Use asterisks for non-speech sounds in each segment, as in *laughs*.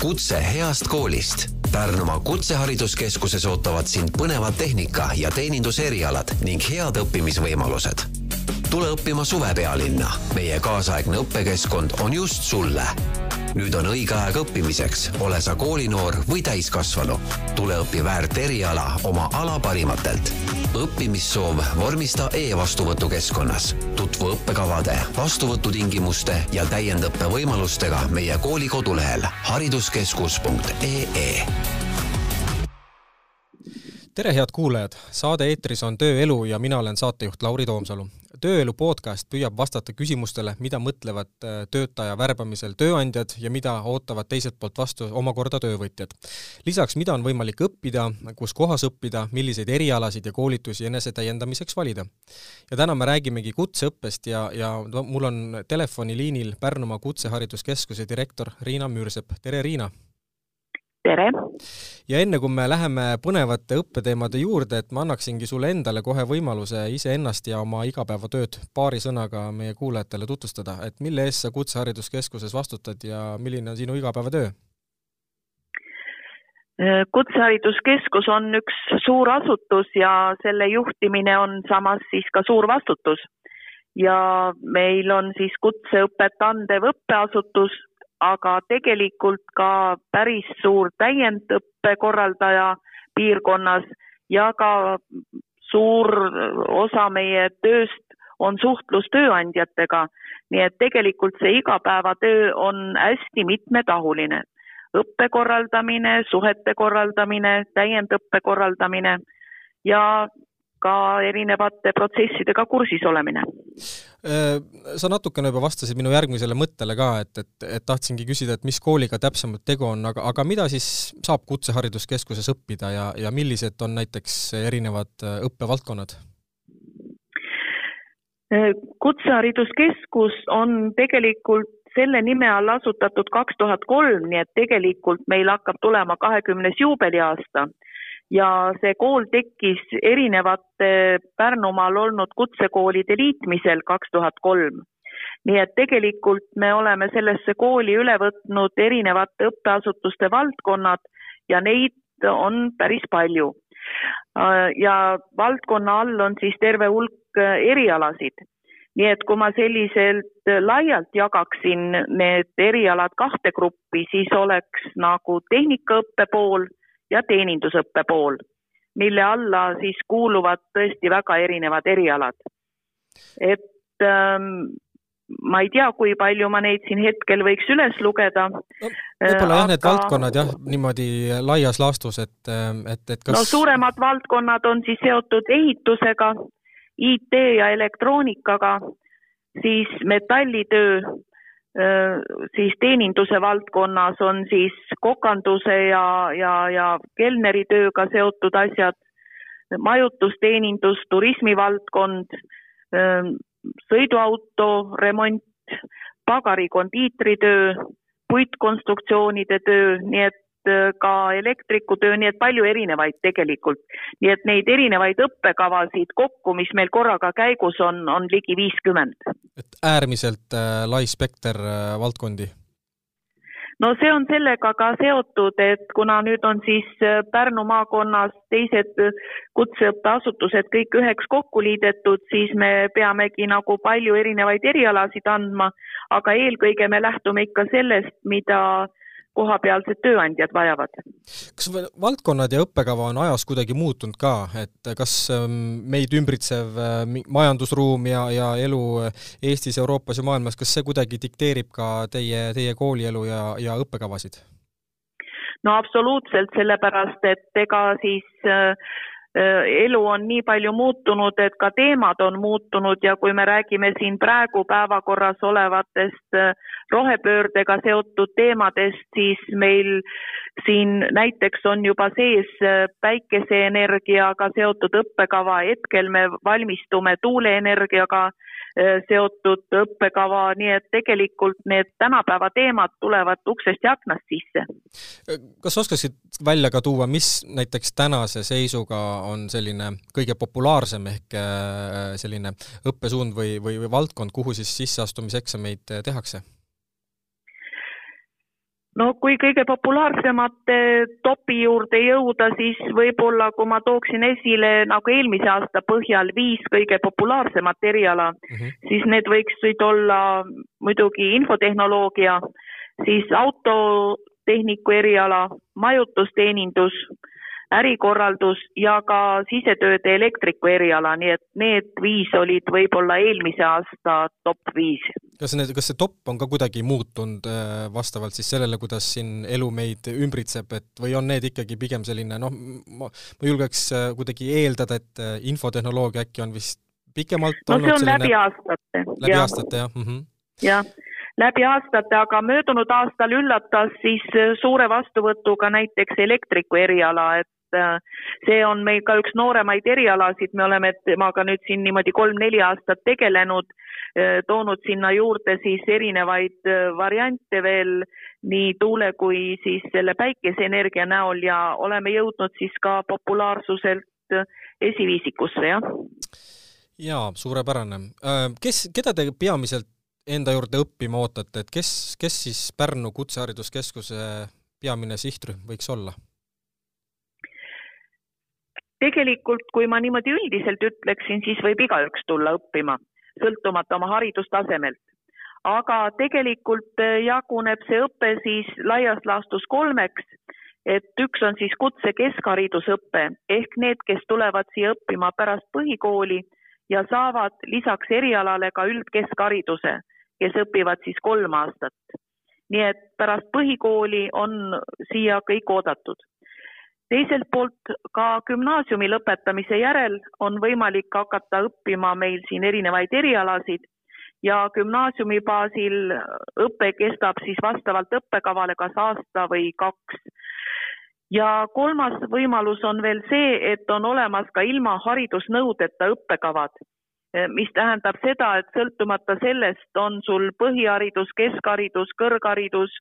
kutse heast koolist. Pärnumaa Kutsehariduskeskuses ootavad sind põnevad tehnika- ja teeninduserialad ning head õppimisvõimalused. tule õppima suvepealinna. meie kaasaegne õppekeskkond on just sulle nüüd on õige aeg õppimiseks, ole sa koolinoor või täiskasvanu. tule õpi väärt eriala oma ala parimatelt. õppimissoov vormista e-vastuvõtukeskkonnas. Tutvu õppekavade, vastuvõtutingimuste ja täiendõppe võimalustega meie kooli kodulehel hariduskeskus.ee tere, head kuulajad! saade eetris on Tööelu ja mina olen saatejuht Lauri Toomsalu. Tööelu podcast püüab vastata küsimustele, mida mõtlevad äh, töötaja värbamisel tööandjad ja mida ootavad teiselt poolt vastu omakorda töövõtjad. lisaks, mida on võimalik õppida, kus kohas õppida, milliseid erialasid ja koolitusi enesetäiendamiseks valida. ja täna me räägimegi kutseõppest ja, ja mul on telefoniliinil Pärnumaa Kutsehariduskeskuse direktor Riina Müürsepp, tere Riina! tere! Ja enne, kui me läheme põnevate õppeteemade juurde, et ma annaksingi sulle endale kohe võimaluse iseennast ja oma igapäevatööd paari sõnaga meie kuulajatele tutvustada, et mille eest sa Kutsehariduskeskuses vastutad ja milline on sinu igapäevatöö? kutsehariduskeskus on üks suur asutus ja selle juhtimine on samas siis ka suur vastutus. ja meil on siis kutseõpet andev õppeasutus, aga tegelikult ka päris suur täiendõppe korraldaja piirkonnas ja ka suur osa meie tööst on suhtlus tööandjatega. nii et tegelikult see igapäevatöö on hästi mitmetahuline. õppe korraldamine, suhete korraldamine, täiendõppe korraldamine ja ka erinevate protsessidega kursis olemine. Äh, sa natukene juba vastasid minu järgmisele mõttele ka, et, et, et tahtsingi küsida, et mis kooliga täpsemalt tegu on, aga, aga mida siis saab Kutsehariduskeskuses õppida ja, ja millised on näiteks erinevad äh, õppevaldkonnad? Äh, kutsehariduskeskus on tegelikult selle nime all asutatud kaks tuhat kolm, nii et tegelikult meil hakkab tulema kahekümnes juubeliaasta ja see kool tekkis erinevate Pärnumaal olnud kutsekoolide liitmisel kaks tuhat kolm. nii et tegelikult me oleme sellesse kooli üle võtnud erinevate õppeasutuste valdkonnad ja neid on päris palju. ja valdkonna all on siis terve hulk erialasid nii et kui ma selliselt laialt jagaksin need erialad kahte gruppi, siis oleks nagu tehnikaõppe pool ja teenindusõppe pool, mille alla siis kuuluvad tõesti väga erinevad erialad. et ähm, ma ei tea, kui palju ma neid siin hetkel võiks üles lugeda no,. võib-olla jah, need aga... valdkonnad jah, niimoodi laias laastus, et, et, et kas. no suuremad valdkonnad on siis seotud ehitusega, IT ja elektroonikaga, siis metallitöö, siis teeninduse valdkonnas on siis kokanduse ja, ja, ja kelneritööga seotud asjad, majutusteenindus, turismivaldkond, sõiduauto remont, pagari kondiitritöö, puitkonstruktsioonide töö, nii et ka elektrikutöö, nii et palju erinevaid tegelikult. nii et neid erinevaid õppekavasid kokku, mis meil korraga käigus on, on ligi viiskümmend. et äärmiselt äh, lai spekter äh, valdkondi? no see on sellega ka seotud, et kuna nüüd on siis äh, Pärnu maakonnas teised kutseõppeasutused kõik üheks kokku liidetud, siis me peamegi nagu palju erinevaid erialasid andma, aga eelkõige me lähtume ikka sellest, mida äh, kohapealsed tööandjad vajavad. kas valdkonnad ja õppekava on ajas kuidagi muutunud ka, et kas ähm, meid ümbritsev äh, majandusruum ja, ja elu Eestis, Euroopas ja maailmas, kas see kuidagi dikteerib ka teie, teie koolielu ja, ja õppekavasid? no absoluutselt, sellepärast et ega siis äh, Äh, elu on nii palju muutunud, et ka teemad on muutunud ja kui me räägime siin praegu päevakorras olevatest äh, rohepöördega seotud teemadest, siis meil siin näiteks on juba sees äh, päikeseenergiaga seotud õppekava, hetkel me valmistume tuuleenergiaga. Äh, seotud õppekava, nii et tegelikult need tänapäeva teemad tulevad uksest ja aknast sisse. kas oskaksid välja ka tuua, mis näiteks tänase seisuga on selline kõige populaarsem ehk äh, selline õppesuund või, või, või valdkond, kuhu siis sisseastumiseksameid tehakse? No kui kõige populaarsemate topi juurde jõuda, siis võib-olla kui ma tooksin esile nagu eelmise aasta põhjal viis kõige populaarsemat eriala mm, -hmm. siis need võiksid olla muidugi infotehnoloogia, siis autotehniku eriala, majutusteenindus ärikorraldus ja ka sisetööde elektriku eriala, nii et need viis olid võib-olla eelmise aasta top viis. Kas need, kas see top on ka kuidagi muutunud äh, vastavalt siis sellele, kuidas siin elu meid ümbritseb, et või on need ikkagi pigem selline noh, ma, ma julgeks äh, kuidagi eeldada, et äh, infotehnoloogia äkki on vist pikemalt no see on selline... läbi aastate. läbi ja. aastate, jah mm -hmm.? jah läbi aastate, aga möödunud aastal üllatas siis suure vastuvõtuga näiteks elektriku eriala, et Äh, see on meil ka üks nooremaid erialasid, me oleme temaga nüüd siin niimoodi kolm-neli aastat tegelenud, äh, toonud sinna juurde siis erinevaid äh, variante veel nii tuule kui siis selle päikeseenergia näol ja oleme jõudnud siis ka populaarsuselt esiviisikusse, jah. jaa, suurepärane. kes, keda te peamiselt enda juurde õppima ootate, et kes, kes siis Pärnu Kutsehariduskeskuse peamine sihtrühm võiks olla? Tegelikult, kui ma niimoodi üldiselt ütleksin, siis võib igaüks tulla õppima, sõltumata oma haridustasemelt. aga tegelikult eh, jaguneb see õpe siis laias laastus kolmeks, et üks on siis kutse keskharidusõpe ehk need, kes tulevad siia õppima pärast põhikooli ja saavad lisaks erialale ka üldkeskhariduse, kes õpivad siis kolm aastat. nii et pärast põhikooli on siia kõik oodatud teiselt poolt ka gümnaasiumi lõpetamise järel on võimalik hakata õppima meil siin erinevaid erialasid ja gümnaasiumi baasil õpe kestab siis vastavalt õppekavale kas aasta või kaks. ja kolmas võimalus on veel see, et on olemas ka ilma haridusnõudeta õppekavad mis tähendab seda, et sõltumata sellest, on sul põhiharidus, keskharidus, kõrgharidus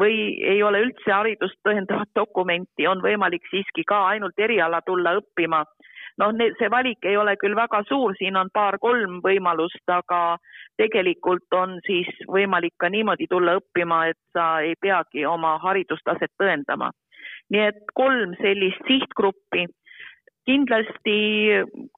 või ei ole üldse haridust tõendavat dokumenti, on võimalik siiski ka ainult eriala tulla õppima. noh, see valik ei ole küll väga suur, siin on paar-kolm võimalust, aga tegelikult on siis võimalik ka niimoodi tulla õppima, et sa ei peagi oma haridustaset tõendama. nii et kolm sellist sihtgruppi kindlasti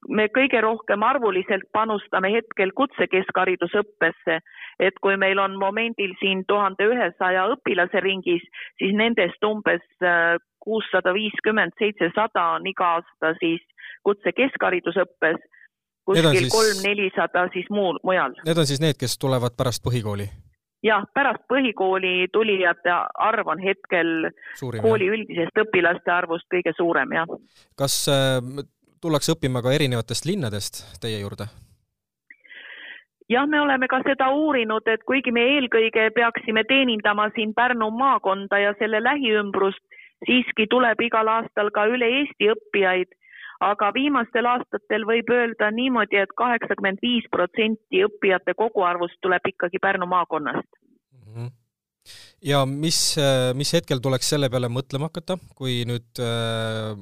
me kõige rohkem arvuliselt panustame hetkel kutsekeskharidusõppesse, et kui meil on momendil siin tuhande ühesaja õpilase ringis, siis nendest umbes äh, kuussada viiskümmend, seitsesada on iga aasta siis kutsekeskharidusõppes, kuskil kolm-nelisada siis muul, mujal. Need on siis need, kes tulevad pärast põhikooli? Jah, pärast põhikooli tulijate arv on hetkel Suurim, kooli jah. üldisest õpilaste arvust kõige suurem, jah. kas äh, tullakse õppima ka erinevatest linnadest teie juurde? jah, me oleme ka seda uurinud, et kuigi me eelkõige peaksime teenindama siin Pärnu maakonda ja selle lähiümbrust, siiski tuleb igal aastal ka üle Eesti õppijaid aga viimastel aastatel võib öelda niimoodi et, et kaheksakümmend viis protsenti õppijate koguarvust tuleb ikkagi Pärnu maakonnast mm. -hmm ja mis, mis hetkel tuleks selle peale mõtlema hakata, kui nüüd äh,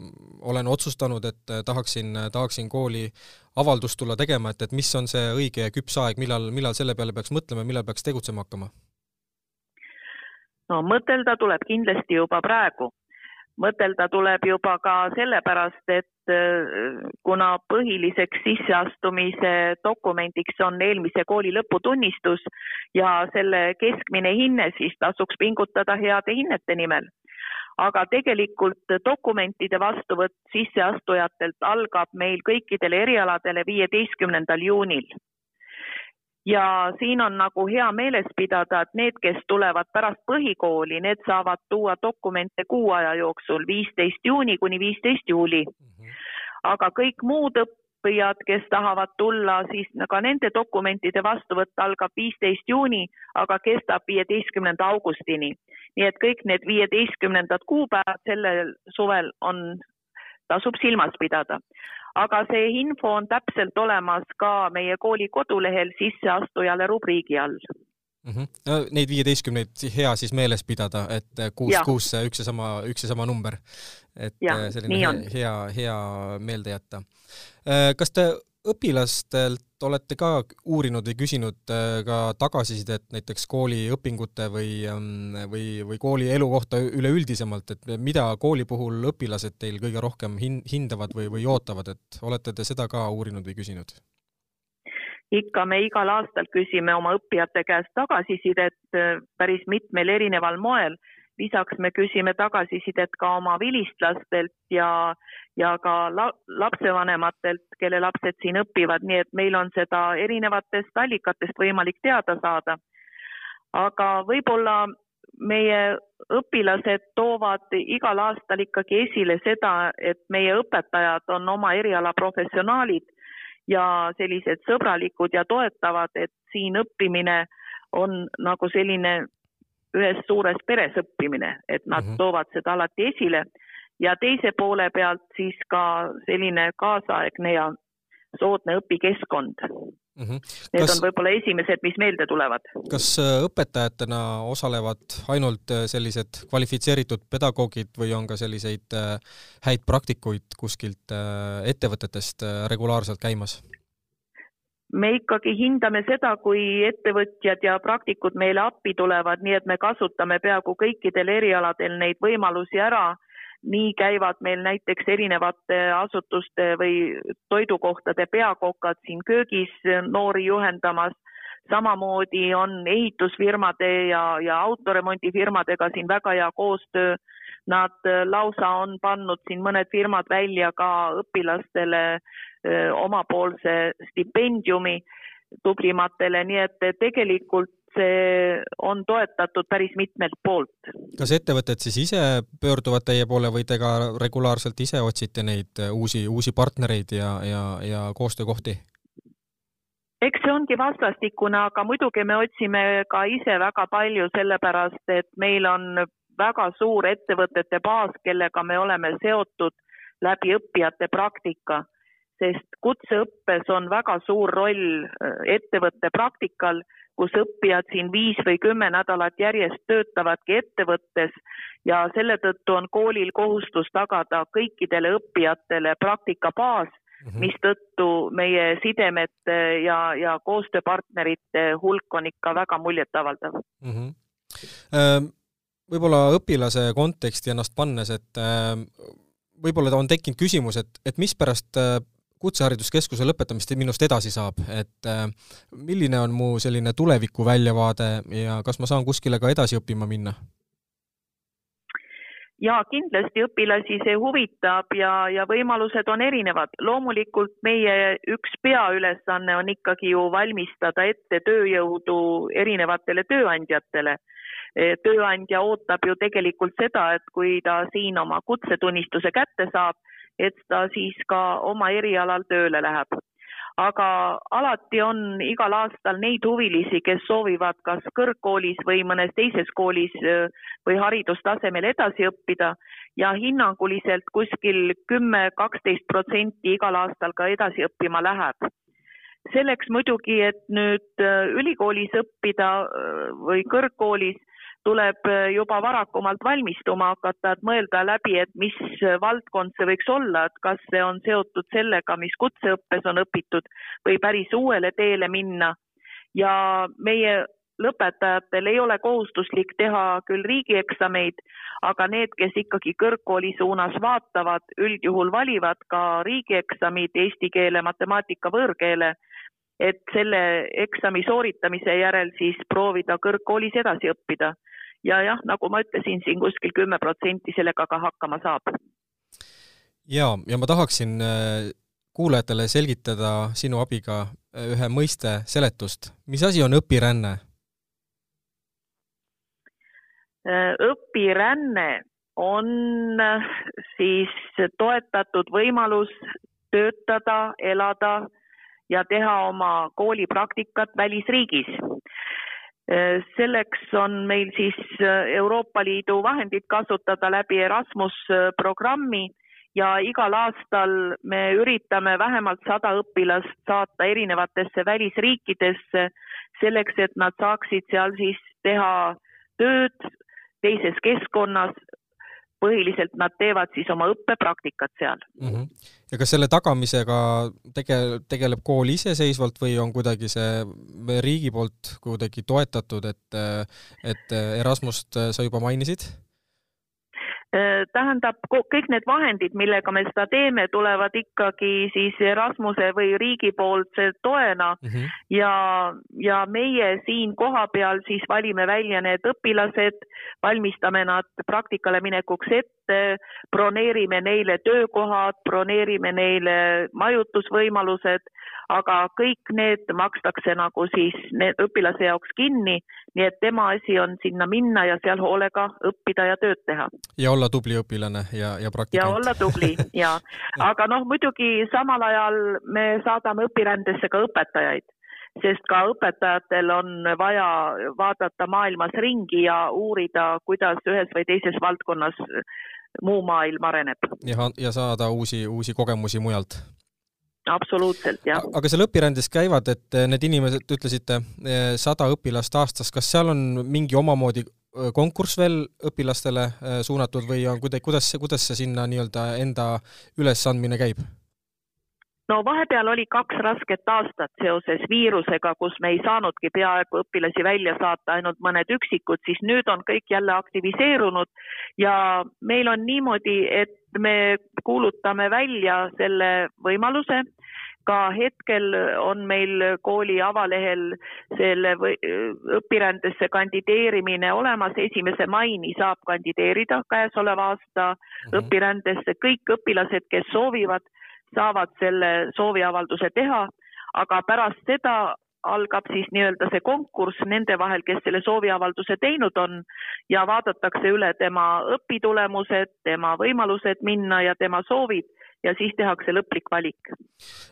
olen otsustanud, et tahaksin, tahaksin kooli avaldust tulla tegema, et, et mis on see õige ja küps aeg, millal, millal selle peale peaks mõtlema, millal peaks tegutsema hakkama? no mõtelda tuleb kindlasti juba praegu mõtelda tuleb juba ka sellepärast, et äh, kuna põhiliseks sisseastumise dokumendiks on eelmise kooli lõputunnistus ja selle keskmine hinne, siis tasuks pingutada heade hinnete nimel. aga tegelikult dokumentide vastuvõtt sisseastujatelt algab meil kõikidele erialadele viieteistkümnendal juunil ja siin on nagu hea meeles pidada, et need, kes tulevad pärast põhikooli, need saavad tuua dokumente kuu aja jooksul, viisteist juuni kuni viisteist juuli. Mhm. aga kõik muud õppijad, kes tahavad tulla, siis ka nende dokumentide vastuvõtt algab viisteist juuni, aga kestab viieteistkümnenda augustini. nii et kõik need viieteistkümnendad kuupäevad sellel suvel on, tasub silmas pidada aga see info on täpselt olemas ka meie kooli kodulehel sisseastujale rubriigi all mm. -hmm. No, neid viieteistkümneid hea siis meeles pidada, et kuus, kuus üks ja sama, üks ja sama number. et ja, selline hea, hea, hea meelde jätta. Äh, kas te õpilastelt olete ka uurinud või küsinud äh, ka tagasisidet näiteks kooli õpingute või, ähm, või, või kooli elu kohta üleüldisemalt, et mida kooli puhul õpilased teil kõige rohkem hin-, hindavad või, või ootavad, et olete te seda ka uurinud või küsinud? ikka me igal aastal küsime oma õppijate käest tagasisidet äh, päris mitmel erineval moel lisaks me küsime tagasisidet ka oma vilistlastelt ja, ja ka la, lapsevanematelt, kelle lapsed siin õpivad, nii et meil on seda erinevatest allikatest võimalik teada saada. aga võib-olla meie õpilased toovad igal aastal ikkagi esile seda, et meie õpetajad on oma eriala professionaalid ja sellised sõbralikud ja toetavad, et siin õppimine on nagu selline ühes suures peres õppimine, et nad mm -hmm. toovad seda alati esile ja teise poole pealt siis ka selline kaasaegne ja soodne õpikeskkond mm. -hmm. Need kas, on võib-olla esimesed, mis meelde tulevad. kas äh, õpetajatena osalevad ainult äh, sellised kvalifitseeritud pedagoogid või on ka selliseid äh, häid praktikuid kuskilt ettevõtetest regulaarselt käimas? Me ikkagi hindame seda, kui ettevõtjad ja praktikud meile appi tulevad, nii et me kasutame peaaegu kõikidel erialadel neid võimalusi ära. nii käivad meil näiteks erinevate asutuste või toidukohtade peakokad siin köögis noori juhendamas. samamoodi on ehitusfirmade ja, ja autoremondifirmadega siin väga hea koostöö. Nad lausa on pannud siin mõned firmad välja ka õpilastele omapoolse stipendiumi tublimatele, nii et tegelikult see on toetatud päris mitmelt poolt. kas ettevõtted siis ise pöörduvad teie poole või te ka regulaarselt ise otsite neid uusi, uusi partnereid ja, ja, ja koostöökohti? eks see ongi vastastikune, aga muidugi me otsime ka ise väga palju, sellepärast et meil on väga suur ettevõtete baas, kellega me oleme seotud läbi õppijate praktika sest kutseõppes on väga suur roll äh, ettevõtte praktikal, kus õppijad siin viis või kümme nädalat järjest töötavadki ettevõttes ja selle tõttu on koolil kohustus tagada kõikidele õppijatele praktikabaas mm -hmm., mistõttu meie sidemete ja, ja koostööpartnerite hulk on ikka väga muljetavaldav mm. -hmm. võib-olla õpilase konteksti ennast pannes, et äh, võib-olla on tekkinud küsimus, et, et mispärast äh, kutsehariduskeskuse lõpetamist minust edasi saab, et äh, milline on mu selline tuleviku väljavaade ja kas ma saan kuskile ka edasi õppima minna? ja kindlasti õpilasi see huvitab ja, ja võimalused on erinevad. loomulikult meie üks peaülesanne on ikkagi ju valmistada ette tööjõudu erinevatele tööandjatele. tööandja ootab ju tegelikult seda, et kui ta siin oma kutsetunnistuse kätte saab, et ta siis ka oma erialal tööle läheb. aga alati on igal aastal neid huvilisi, kes soovivad kas kõrgkoolis või mõnes teises koolis või haridustasemel edasi õppida ja hinnanguliselt kuskil kümme, kaksteist protsenti igal aastal ka edasi õppima läheb selleks muidugi, et nüüd ülikoolis õppida või kõrgkoolis tuleb äh, juba varakumalt valmistuma hakata, et mõelda läbi, et mis valdkond see võiks olla, et kas see on seotud sellega, mis kutseõppes on õpitud või päris uuele teele minna. ja meie lõpetajatel ei ole kohustuslik teha küll riigieksameid, aga need, kes ikkagi kõrgkooli suunas vaatavad, üldjuhul valivad ka riigieksamid eesti keele, matemaatika, võõrkeele et selle eksami sooritamise järel siis proovida kõrgkoolis edasi õppida ja jah, nagu ma ütlesin, siin kuskil kümme protsenti sellega ka hakkama saab. ja, ja ma tahaksin äh, kuulajatele selgitada sinu abiga äh, ühe mõiste seletust. mis asi on õpiränne? Äh, õpiränne on siis toetatud võimalus töötada, elada ja teha oma koolipraktikat välisriigis selleks on meil siis äh, Euroopa Liidu vahendid kasutada läbi Erasmus äh, programmi ja igal aastal me üritame vähemalt sada õpilast saata erinevatesse välisriikidesse selleks, et nad saaksid seal siis teha tööd teises keskkonnas. põhiliselt nad teevad siis oma õppepraktikat seal mm. -hmm. Ja kas selle tagamisega tege-, tegeleb kool iseseisvalt või on kuidagi see riigi poolt kuidagi toetatud, et et Erasmust sa juba mainisid? Äh, tähendab, kõik need vahendid, millega me seda teeme, tulevad ikkagi siis Erasmuse või riigi poolt toena mm -hmm. ja, ja meie siin kohapeal siis valime välja need õpilased, valmistame nad praktikale minekuks ette, broneerime neile töökohad, broneerime neile majutusvõimalused aga kõik need makstakse nagu siis õpilase jaoks kinni, nii et tema asi on sinna minna ja seal hoolega õppida ja tööd teha. ja olla tubli õpilane ja, ja praktikant. ja olla tubli ja, *laughs* aga noh, muidugi samal ajal me saadame õpirändesse ka õpetajaid sest ka õpetajatel on vaja vaadata maailmas ringi ja uurida, kuidas ühes või teises valdkonnas muu maailm areneb. ja, ja saada uusi, uusi kogemusi mujalt absoluutselt, jah. aga seal õpirändes käivad, et eh, need inimesed, ütlesite, eh, sada õpilast aastas, kas seal on mingi omamoodi eh, konkurss veel õpilastele suunatud või on kuidagi, kuidas, kuidas see sinna nii-öelda enda ülesandmine käib? No vahepeal oli kaks rasket aastat seoses viirusega, kus me ei saanudki peaaegu õpilasi välja saata, ainult mõned üksikud, siis nüüd on kõik jälle aktiviseerunud ja meil on niimoodi, et me kuulutame välja selle võimaluse. Ka hetkel on meil kooli avalehel selle õpirändesse kandideerimine olemas, esimese maini saab kandideerida käesoleva aasta mm -hmm. õpirändesse kõik õpilased, kes soovivad saavad selle sooviavalduse teha, aga pärast seda algab siis nii-öelda see konkurss nende vahel, kes selle sooviavalduse teinud on ja vaadatakse üle tema õpitulemused, tema võimalused minna ja tema soovid ja siis tehakse lõplik valik.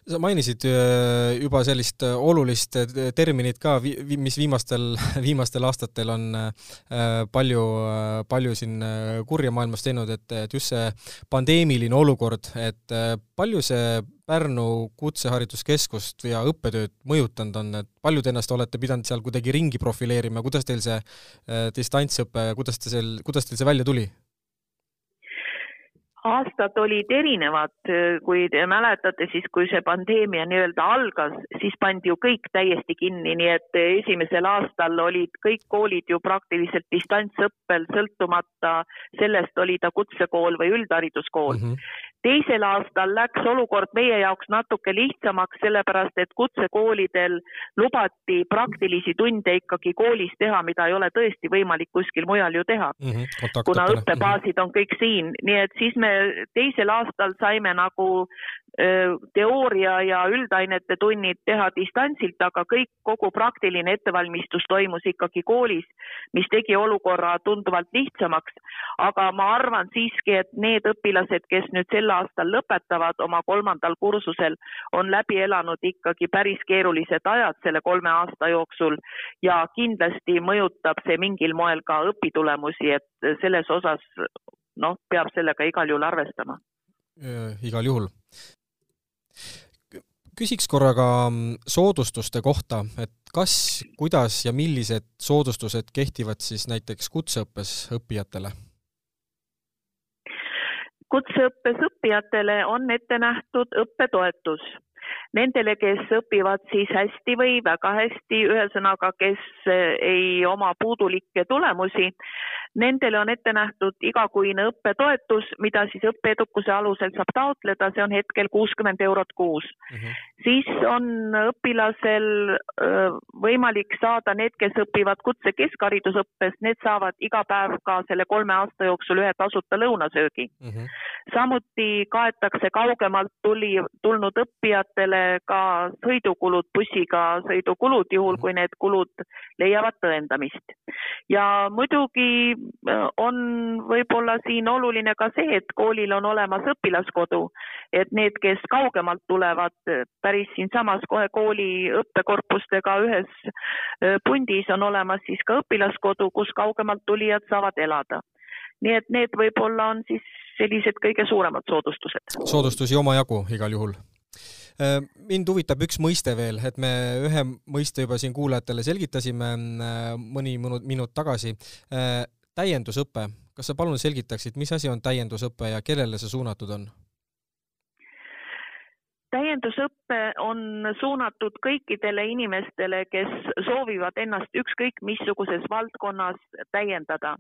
sa mainisid äh, juba sellist äh, olulist äh, terminit ka, mis viimastel, *laughs* viimastel aastatel on palju, palju siin kurja maailmas teinud, et, et just see pandeemiline olukord, et palju see Pärnu Kutsehariduskeskust ja õppetööd mõjutanud on, et palju te ennast olete pidanud seal kuidagi ringi profileerima, kuidas teil see distantsõpe, kuidas te seal, kuidas teil see välja tuli? Aastad olid erinevad, kui te mäletate, siis kui see pandeemia nii-öelda algas, siis pandi ju kõik täiesti kinni, nii et esimesel aastal olid kõik koolid ju praktiliselt distantsõppel, sõltumata sellest, oli ta kutsekool või üldhariduskool mm. -hmm teisel aastal läks olukord meie jaoks natuke lihtsamaks, sellepärast et kutsekoolidel lubati praktilisi tunde ikkagi koolis teha, mida ei ole tõesti võimalik kuskil mujal ju teha. Mm, -hmm, kuna õppebaasid on kõik siin, nii et siis me teisel aastal saime nagu teooria ja üldainete tunnid teha distantsilt, aga kõik, kogu praktiline ettevalmistus toimus ikkagi koolis, mis tegi olukorra tunduvalt lihtsamaks. aga ma arvan siiski, et need õpilased, kes nüüd sel aastal lõpetavad oma kolmandal kursusel, on läbi elanud ikkagi päris keerulised ajad selle kolme aasta jooksul ja kindlasti mõjutab see mingil moel ka õpitulemusi, et selles osas noh, peab sellega igal juhul arvestama. igal juhul küsiks korra ka mm, soodustuste kohta, et kas, kuidas ja millised soodustused kehtivad siis näiteks kutseõppes õppijatele? kutseõppes õppijatele on ette nähtud õppetoetus nendele, kes õpivad siis hästi või väga hästi, ühesõnaga, kes ei oma puudulikke tulemusi, Nendele on ette nähtud igakuine õppetoetus, mida siis õppeedukuse alusel saab taotleda, see on hetkel kuuskümmend eurot kuus mm. -hmm. siis on õpilasel võimalik saada, need, kes õpivad kutse keskharidusõppes, need saavad iga päev ka selle kolme aasta jooksul ühe tasuta lõunasöögi mm. -hmm. samuti kaetakse kaugemalt tuli, tulnud õppijatele ka sõidukulud, bussiga sõidukulud, juhul kui need kulud leiavad tõendamist. ja muidugi on võib-olla siin oluline ka see, et koolil on olemas õpilaskodu, et need, kes kaugemalt tulevad, äh, päris siinsamas kohe kooli õppekorpustega ühes äh, pundis on olemas siis ka õpilaskodu, kus kaugemalt tulijad saavad elada. nii et need võib-olla on siis sellised kõige suuremad soodustused. soodustusi omajagu igal juhul mind huvitab üks mõiste veel, et me ühe mõiste juba siin kuulajatele selgitasime mõni minut tagasi täiendusõpe, kas sa palun selgitaksid, mis asi on täiendusõpe ja kellele see suunatud on? täiendusõpe on suunatud kõikidele inimestele, kes soovivad ennast ükskõik missuguses valdkonnas täiendada.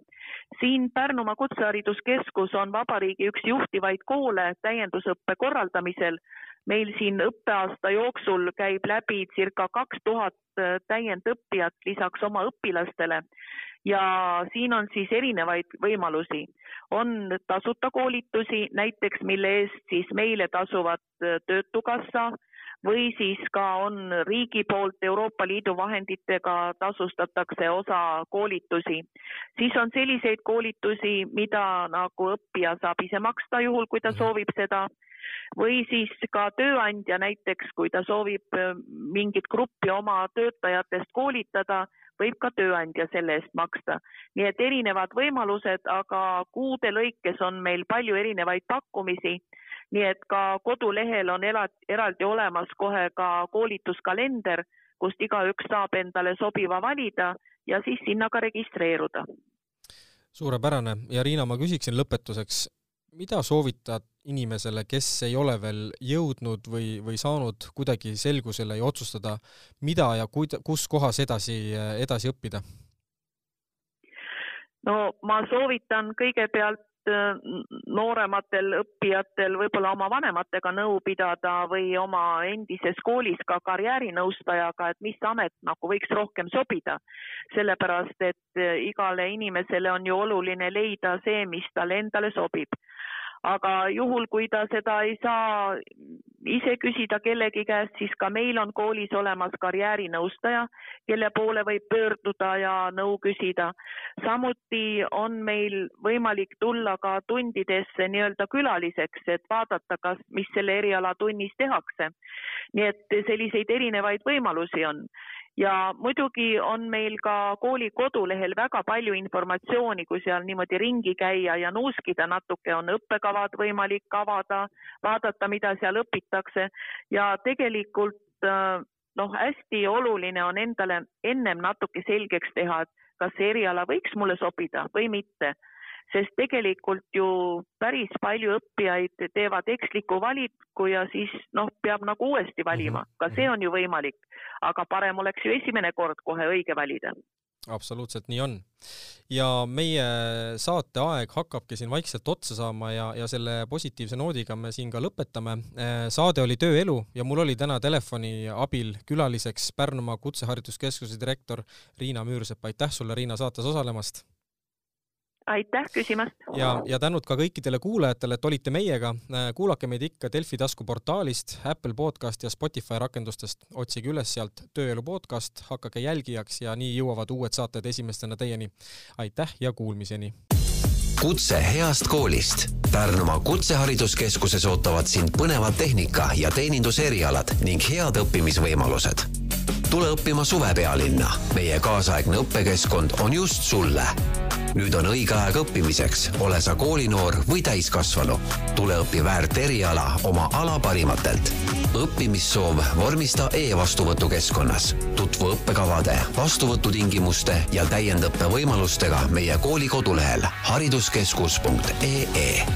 siin Pärnumaa Kutsehariduskeskus on vabariigi üks juhtivaid koole täiendusõppe korraldamisel. Meil siin õppeaasta jooksul käib läbi circa kaks tuhat täiendõppijat lisaks oma õpilastele ja siin on siis erinevaid võimalusi. on tasuta koolitusi näiteks, mille eest siis meile tasuvad äh, Töötukassa või siis ka on riigi poolt Euroopa Liidu vahenditega tasustatakse osa koolitusi. siis on selliseid koolitusi, mida nagu õppija saab ise maksta, juhul kui ta mhm. soovib seda või siis ka tööandja näiteks, kui ta soovib äh, mingit gruppi oma töötajatest koolitada võib ka tööandja selle eest maksta. nii et erinevad võimalused, aga kuude lõikes on meil palju erinevaid pakkumisi. nii et ka kodulehel on eraldi olemas kohe ka koolituskalender, kust igaüks saab endale sobiva valida ja siis sinna ka registreeruda. suurepärane ja Riina, ma küsiksin lõpetuseks, mida soovitad inimesele, kes ei ole veel jõudnud või, või saanud kuidagi selgusele ja otsustada, mida ja kuida-, kus kohas edasi, edasi õppida? no ma soovitan kõigepealt äh, noorematel õppijatel võib-olla oma vanematega nõu pidada või oma endises koolis ka karjäärinõustajaga, et mis amet nagu võiks rohkem sobida. sellepärast, et äh, igale inimesele on ju oluline leida see, mis talle endale sobib aga juhul, kui ta seda ei saa ise küsida kellegi käest, siis ka meil on koolis olemas karjäärinõustaja, kelle poole võib pöörduda ja nõu küsida. samuti on meil võimalik tulla ka tundidesse nii-öelda külaliseks, et vaadata, kas, mis selle eriala tunnis tehakse. nii et selliseid erinevaid võimalusi on ja muidugi on meil ka kooli kodulehel väga palju informatsiooni, kui seal niimoodi ringi käia ja nuuskida natuke, on õppekavad võimalik avada, vaadata, mida seal õpitakse ja tegelikult äh, noh, hästi oluline on endale ennem natuke selgeks teha, et kas see eriala võiks mulle sobida või mitte. Sest tegelikult ju päris palju õppijaid teevad eksliku valiku ja siis noh, peab nagu uuesti valima, mhm. ka see on ju võimalik, aga parem oleks ju esimene kord kohe õige valida absoluutselt nii on. ja meie saate aeg hakkabki siin vaikselt otsa saama ja, ja selle positiivse noodiga me siin ka lõpetame. saade oli Tööelu ja mul oli täna telefoni abil külaliseks Pärnumaa Kutsehariduskeskuse direktor Riina Müürsepp. aitäh sulle, Riina, saates osalemast aitäh küsimast! ja, ja tänud ka kõikidele kuulajatele, et olite meiega. kuulake meid ikka Delfi taskuportaalist, Apple podcast ja Spotify rakendustest. otsige üles sealt Tööelu podcast, hakake jälgijaks ja nii jõuavad uued saated esimestena teieni. aitäh ja kuulmiseni! kutse heast koolist. Pärnumaa Kutsehariduskeskuses ootavad sind põnevad tehnika- ja teeninduserialad ning head õppimisvõimalused. tule õppima suvepealinna. meie kaasaegne õppekeskkond on just sulle nüüd on õige aeg õppimiseks, ole sa koolinoor või täiskasvanu. tule õpi väärt eriala oma ala parimatelt. õppimissoov vormista e-vastuvõtukeskkonnas. tutvu õppekavade, vastuvõtutingimuste ja täiendõppe võimalustega meie kooli kodulehel hariduskeskus.ee